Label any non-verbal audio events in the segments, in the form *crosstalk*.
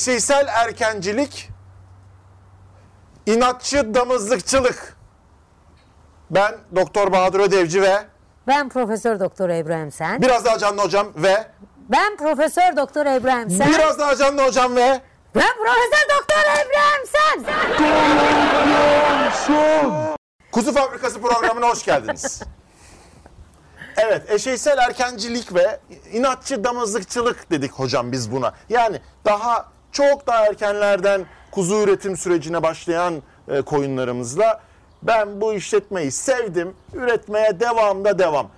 Eşeysel erkencilik, inatçı damızlıkçılık. Ben Doktor Bahadır Ödevci ve Ben Profesör Doktor İbrahim Sen. biraz daha canlı hocam ve Ben Profesör Doktor İbrahim Sen. biraz daha canlı hocam ve Ben Profesör Doktor İbrahim Sen. Kuzu Fabrikası programına hoş geldiniz. Evet, eşeysel erkencilik ve inatçı damızlıkçılık dedik hocam biz buna. Yani daha çok daha erkenlerden kuzu üretim sürecine başlayan e, koyunlarımızla ben bu işletmeyi sevdim, üretmeye devamda devam.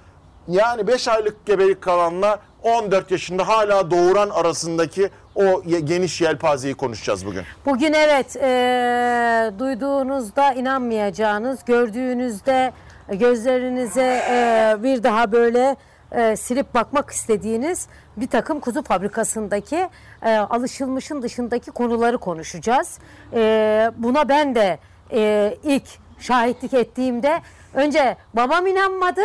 Yani 5 aylık gebelik kalanla 14 yaşında hala doğuran arasındaki o geniş yelpazeyi konuşacağız bugün. Bugün evet eee, duyduğunuzda inanmayacağınız, gördüğünüzde gözlerinize eee, bir daha böyle eee, silip bakmak istediğiniz bir takım kuzu fabrikasındaki eee, alışılmışın dışındaki konuları konuşacağız. Eee, buna ben de eee, ilk şahitlik ettiğimde önce babam inanmadı.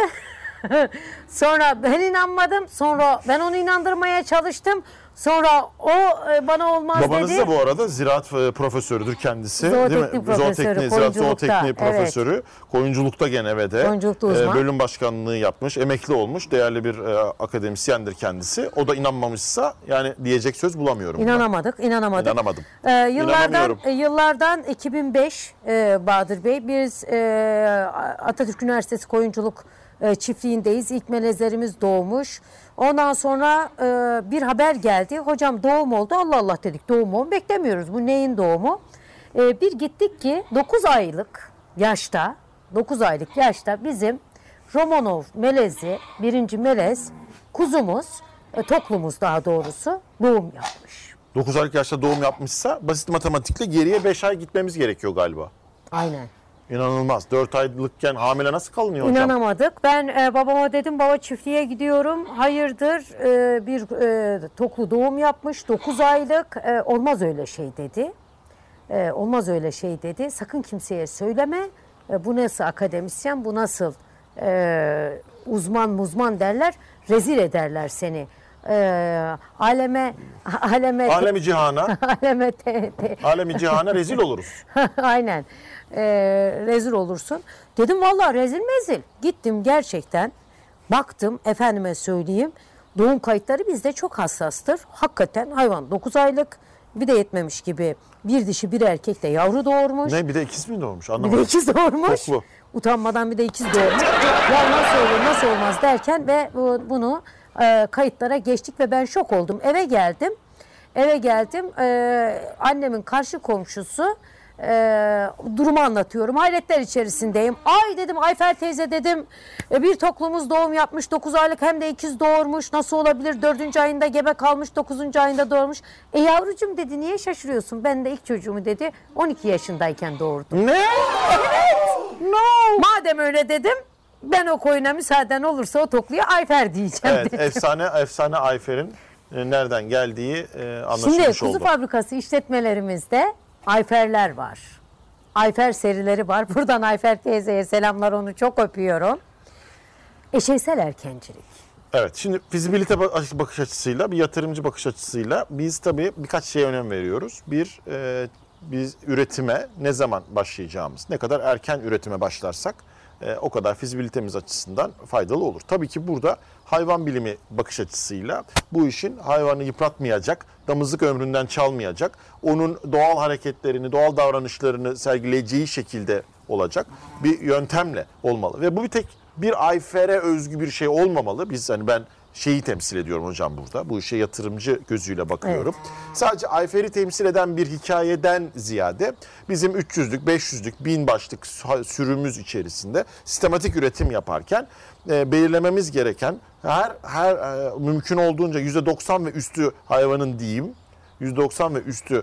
*laughs* sonra ben inanmadım. Sonra ben onu inandırmaya çalıştım. Sonra o e, bana olmaz Babanız dedi. da bu arada ziraat e, profesörüdür kendisi. Zooteknik değil mi? profesörü, Zootekniği, ziraat zootekniği evet. profesörü. Koyunculukta gene ve de uzman. bölüm başkanlığı yapmış. Emekli olmuş. Değerli bir e, akademisyendir kendisi. O da inanmamışsa yani diyecek söz bulamıyorum. buna. İnanamadık, inanamadık. İnanamadım. Ee, yıllardan e, yıllardan 2005 e, Bahadır Bey biz e, Atatürk Üniversitesi Koyunculuk e, çiftliğindeyiz. İlk melezlerimiz doğmuş. Ondan sonra e, bir haber geldi. Hocam doğum oldu. Allah Allah dedik. Doğum mu? Beklemiyoruz. Bu neyin doğumu? E, bir gittik ki 9 aylık yaşta 9 aylık yaşta bizim Romanov melezi, birinci melez kuzumuz, e, toklumuz daha doğrusu doğum yapmış. 9 aylık yaşta doğum yapmışsa basit matematikle geriye 5 ay gitmemiz gerekiyor galiba. Aynen. İnanılmaz. 4 aylıkken hamile nasıl kalınıyor hocam? İnanamadık. Ben e, babama dedim baba çiftliğe gidiyorum. Hayırdır e, bir e, toklu doğum yapmış 9 aylık. E, olmaz öyle şey dedi. E, olmaz öyle şey dedi. Sakın kimseye söyleme. E, bu nasıl akademisyen bu nasıl e, uzman muzman derler. Rezil ederler seni. E, aleme aleme Alemi cihana, *laughs* aleme te- te- alemi cihana *laughs* rezil oluruz. *laughs* Aynen. Ee, rezil olursun. Dedim vallahi rezil mezil. Gittim gerçekten. Baktım efendime söyleyeyim. Doğum kayıtları bizde çok hassastır. Hakikaten hayvan 9 aylık bir de yetmemiş gibi bir dişi bir erkek de yavru doğurmuş. Ne bir de ikiz mi doğmuş? Bir de Anlamadım. ikiz doğurmuş. Toplu. Utanmadan bir de ikiz doğurmuş. ya nasıl olur nasıl olmaz derken ve bu- bunu e, kayıtlara geçtik ve ben şok oldum. Eve geldim. Eve geldim. E, annemin karşı komşusu e, durumu anlatıyorum. Hayretler içerisindeyim. Ay dedim Ayfer teyze dedim e, bir toklumuz doğum yapmış 9 aylık hem de ikiz doğurmuş. Nasıl olabilir 4. ayında gebe kalmış 9. ayında doğurmuş. E yavrucum dedi niye şaşırıyorsun? Ben de ilk çocuğumu dedi 12 yaşındayken doğurdum. Ne? No. Madem öyle dedim ben o koyuna müsaaden olursa o tokluya Ayfer diyeceğim Evet, dedim. efsane efsane Ayfer'in e, nereden geldiği e, anlaşılmış Şimdi kuzu oldu. fabrikası işletmelerimizde Ayferler var. Ayfer serileri var. *laughs* Buradan Ayfer teyzeye selamlar onu çok öpüyorum. Eşeysel erkencilik. Evet, şimdi fizibilite bak- bakış açısıyla, bir yatırımcı bakış açısıyla biz tabii birkaç şeye önem veriyoruz. Bir, e, biz üretime ne zaman başlayacağımız, ne kadar erken üretime başlarsak e, o kadar fizibilitemiz açısından faydalı olur. Tabii ki burada hayvan bilimi bakış açısıyla bu işin hayvanı yıpratmayacak, damızlık ömründen çalmayacak, onun doğal hareketlerini, doğal davranışlarını sergileyeceği şekilde olacak bir yöntemle olmalı. Ve bu bir tek bir Ayfer'e özgü bir şey olmamalı. Biz hani ben şeyi temsil ediyorum hocam burada. Bu işe yatırımcı gözüyle bakıyorum. Sadece Ayfer'i temsil eden bir hikayeden ziyade bizim 300'lük, 500'lük, 1000 başlık sürümüz içerisinde sistematik üretim yaparken e, belirlememiz gereken her her e, mümkün olduğunca %90 ve üstü hayvanın diyeyim %90 ve üstü e,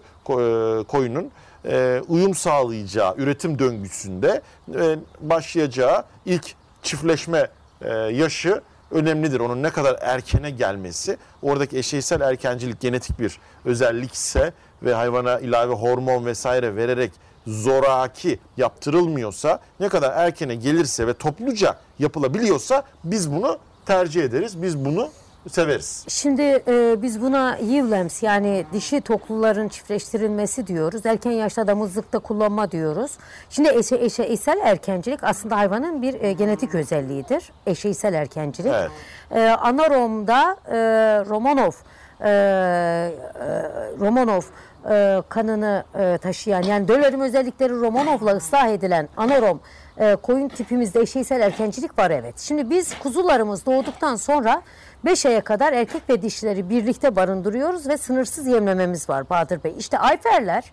koyunun e, uyum sağlayacağı üretim döngüsünde e, başlayacağı ilk çiftleşme e, yaşı önemlidir. Onun ne kadar erkene gelmesi, oradaki eşeysel erkencilik genetik bir özellikse ve hayvana ilave hormon vesaire vererek zoraki yaptırılmıyorsa, ne kadar erkene gelirse ve topluca yapılabiliyorsa biz bunu tercih ederiz. Biz bunu severiz. Şimdi e, biz buna yivlems yani dişi tokluların çiftleştirilmesi diyoruz. Erken yaşta damızlıkta kullanma diyoruz. Şimdi eşe, eşeysel erkencilik aslında hayvanın bir e, genetik özelliğidir. Eşeysel erkencilik. Evet. E, Anarom'da e, Romanov e, e, Romanov e, kanını e, taşıyan yani döllerim özellikleri Romanov'la ıslah edilen anarom e, koyun tipimizde eşeysel erkencilik var evet. Şimdi biz kuzularımız doğduktan sonra 5 aya kadar erkek ve dişileri birlikte barındırıyoruz ve sınırsız yemlememiz var Bahadır Bey. İşte ayferler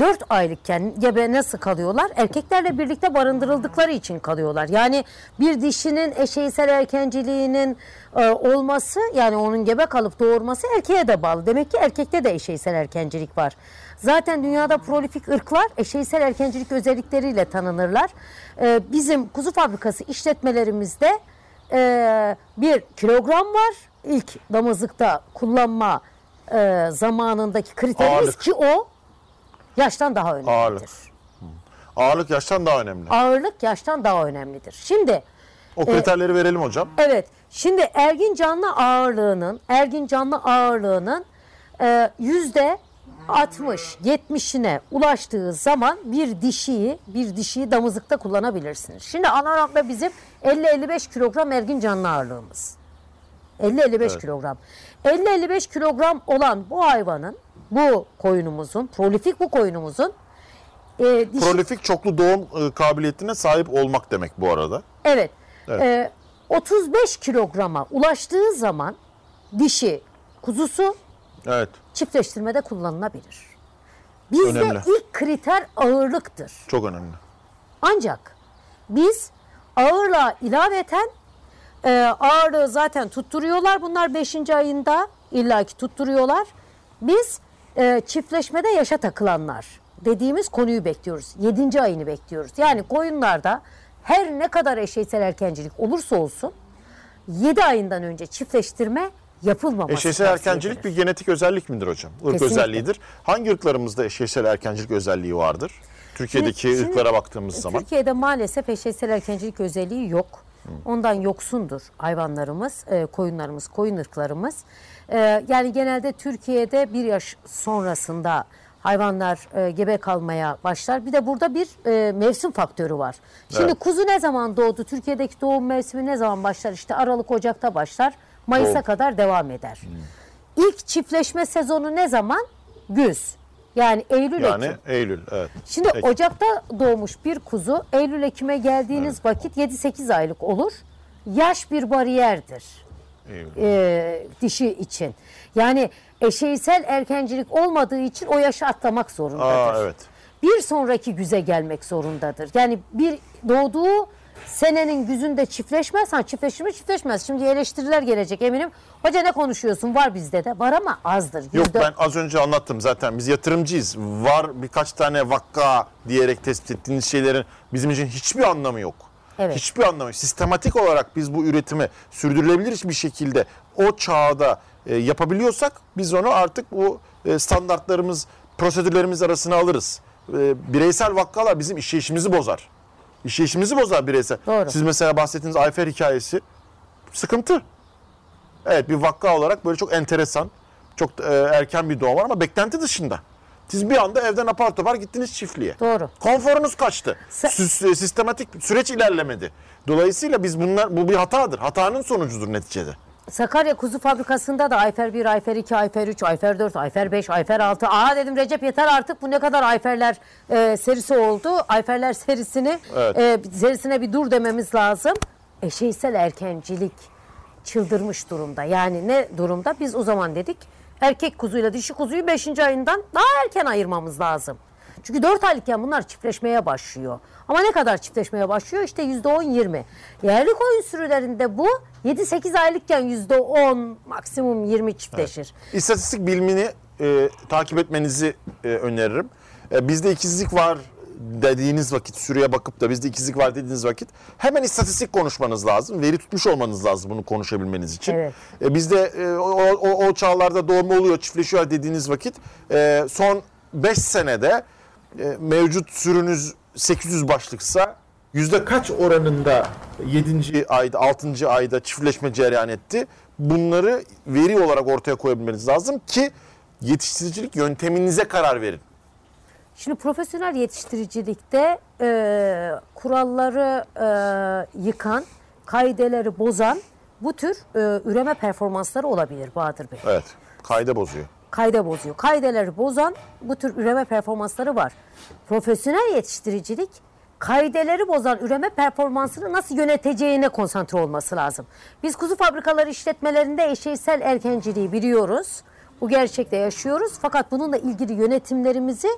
4 aylıkken gebe nasıl kalıyorlar? Erkeklerle birlikte barındırıldıkları için kalıyorlar. Yani bir dişinin eşeysel erkenciliğinin e, olması yani onun gebe kalıp doğurması erkeğe de bağlı. Demek ki erkekte de eşeysel erkencilik var. Zaten dünyada prolifik ırklar eşeysel erkencilik özellikleriyle tanınırlar. E, bizim kuzu fabrikası işletmelerimizde e, bir kilogram var. İlk damızlıkta kullanma e, zamanındaki kriterimiz Ağırlık. ki o yaştan daha önemlidir. Ağırlık. Ağırlık yaştan daha önemli. Ağırlık yaştan daha önemlidir. Şimdi O kriterleri verelim hocam. evet şimdi ergin canlı ağırlığının ergin canlı ağırlığının e, yüzde 60 70'ine ulaştığı zaman bir dişiyi bir dişiyi damızlıkta kullanabilirsiniz. Şimdi anaramda bizim 50-55 kilogram ergin canlı ağırlığımız. 50-55 kilogram. 50-55 kilogram olan bu hayvanın, bu koyunumuzun, prolifik bu koyunumuzun e, dişi, Prolifik çoklu doğum e, kabiliyetine sahip olmak demek bu arada. Evet. Evet. Ee, 35 kilograma ulaştığı zaman dişi kuzusu Evet. çiftleştirmede kullanılabilir. Bizde Önemli. ilk kriter ağırlıktır. Çok önemli. Ancak biz ağırlığa ilaveten e, ağırlığı zaten tutturuyorlar. Bunlar 5. ayında illaki tutturuyorlar. Biz e, çiftleşmede yaşa takılanlar dediğimiz konuyu bekliyoruz. 7. ayını bekliyoruz. Yani koyunlarda her ne kadar eşeysel erkencilik olursa olsun 7 ayından önce çiftleştirme yapılmaması Eşeysel erkencilik bir genetik özellik midir hocam? Irk Kesinlikle. özelliğidir. Hangi ırklarımızda eşeysel erkencilik özelliği vardır? Türkiye'deki Şimdi- şimdi ırklara baktığımız zaman. Türkiye'de maalesef eşeysel erkencilik özelliği yok. Ondan yoksundur hayvanlarımız, e, koyunlarımız, koyun ırklarımız. E, yani genelde Türkiye'de bir yaş sonrasında hayvanlar e, gebe kalmaya başlar. Bir de burada bir e, mevsim faktörü var. Şimdi Evet. kuzu ne zaman doğdu? Türkiye'deki doğum mevsimi ne zaman başlar? İşte Aralık, Ocak'ta başlar. Mayıs'a Doğum. kadar devam eder. İlk çiftleşme sezonu ne zaman? Güz. Yani Eylül, Yani Ekim. Eylül. Evet. Şimdi Ekim. Ocak'ta doğmuş bir kuzu Eylül Ekim'e geldiğiniz vakit 7-8 aylık olur. Yaş bir bariyerdir Eylül. e, dişi için. Yani eşeysel erkencilik olmadığı için o yaşı atlamak zorundadır. Aa, evet. Bir sonraki güze gelmek zorundadır. Yani bir doğduğu senenin güzünde çiftleşmez. Ha çiftleşir mi çiftleşmez. Şimdi eleştiriler gelecek eminim. Hoca ne konuşuyorsun? Var bizde de. Var ama azdır. Yok Yüzde- ben az önce anlattım zaten biz yatırımcıyız. Var birkaç tane vakka diyerek tespit ettiğiniz şeylerin bizim için hiçbir anlamı yok. Evet. Hiçbir anlamı yok. Sistematik olarak biz bu üretimi sürdürülebilir bir şekilde o çağda e, yapabiliyorsak biz onu artık bu e, standartlarımız, prosedürlerimiz arasına alırız. E, bireysel vakkalar bizim işleyişimizi bozar. İşleyişimizi bozar bireysel. Doğru. Siz mesela bahsettiğiniz Ayfer hikayesi sıkıntı. Evet bir vakka olarak böyle çok enteresan, çok e, erken bir doğum var ama beklenti dışında. Siz bir anda evden apar topar gittiniz çiftliğe. Doğru. Konforunuz kaçtı. Se- sistematik süreç ilerlemedi. Dolayısıyla biz bunlar bu bir hatadır. Hatanın sonucudur neticede. Sakarya Kuzu Fabrikası'nda da Ayfer 1, Ayfer 2, Ayfer 3, Ayfer 4, Ayfer 5, Ayfer 6. Aa dedim Recep yeter artık bu ne kadar Ayferler e, serisi oldu. Ayferler serisini Evet. e, serisine bir dur dememiz lazım. Eşeysel erkencilik çıldırmış durumda. Yani ne durumda? Biz o zaman dedik erkek kuzuyla dişi kuzuyu 5. ayından daha erken ayırmamız lazım. Çünkü 4 aylıkken bunlar çiftleşmeye başlıyor. Ama ne kadar çiftleşmeye başlıyor? İşte %10-20. Yerli koyun sürülerinde bu 7-8 aylıkken %10 maksimum 20 çiftleşir. İstatistik bilimini e, takip etmenizi e, öneririm. E, bizde ikizlik var dediğiniz vakit, sürüye bakıp da bizde ikizlik var dediğiniz vakit hemen istatistik konuşmanız lazım. Veri tutmuş olmanız lazım bunu konuşabilmeniz için. Evet. E, bizde e, o, o, o çağlarda doğum oluyor, çiftleşiyor dediğiniz vakit e, son 5 senede e, mevcut sürünüz 800 başlıksa yüzde kaç oranında 7. ayda 6. ayda çiftleşme cereyan etti? bunları veri olarak ortaya koyabilmeniz lazım ki yetiştiricilik yönteminize karar verin. Şimdi profesyonel yetiştiricilikte e, kuralları e, yıkan, kaideleri bozan bu tür e, üreme performansları olabilir Bahadır Bey. Evet. Kayda bozuyor. Kayda bozuyor. Kaideleri bozan bu tür üreme performansları var. Profesyonel yetiştiricilik kaideleri bozan üreme performansını nasıl yöneteceğine konsantre olması lazım. Biz kuzu fabrikaları işletmelerinde eşeysel erkenciliği biliyoruz. Bu gerçekte yaşıyoruz. Fakat bununla ilgili yönetimlerimizi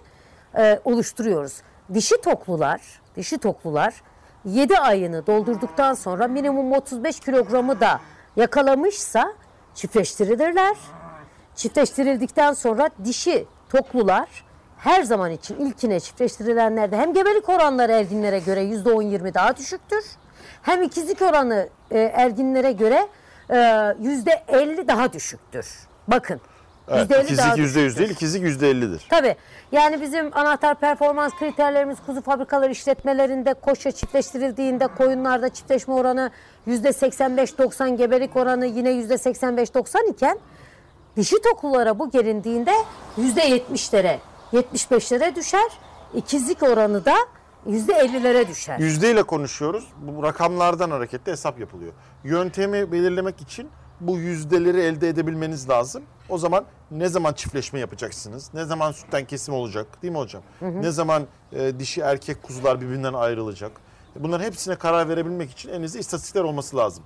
e, oluşturuyoruz. Dişi toklular, dişi toklular 7 ayını doldurduktan sonra minimum 35 kilogramı da yakalamışsa çiftleştirilirler. Çiftleştirildikten sonra dişi toklular her zaman için ilkine çiftleştirilenlerde hem gebelik oranları erginlere göre %10-20 daha düşüktür. Hem ikizlik oranı e, erginlere göre e, %50 daha düşüktür. Bakın. Evet, %50 daha ikizlik yüzde yüz düşüktür. değil, ikizlik yüzde ellidir. Tabii. Yani bizim anahtar performans kriterlerimiz kuzu fabrikaları işletmelerinde koşa çiftleştirildiğinde koyunlarda çiftleşme oranı %85-90 gebelik oranı yine %85-90 iken dişi tokulara bu gelindiğinde %70'lere 75'lere düşer. İkizlik oranı da %50'lere düşer. Yüzdeyle konuşuyoruz. Bu rakamlardan hareketle hesap yapılıyor. Yöntemi belirlemek için bu yüzdeleri elde edebilmeniz lazım. O zaman ne zaman çiftleşme yapacaksınız? Ne zaman sütten kesim olacak? Değil mi hocam? Ne zaman e, dişi erkek kuzular birbirinden ayrılacak? Bunların hepsine karar verebilmek için elinizde istatistikler olması lazım.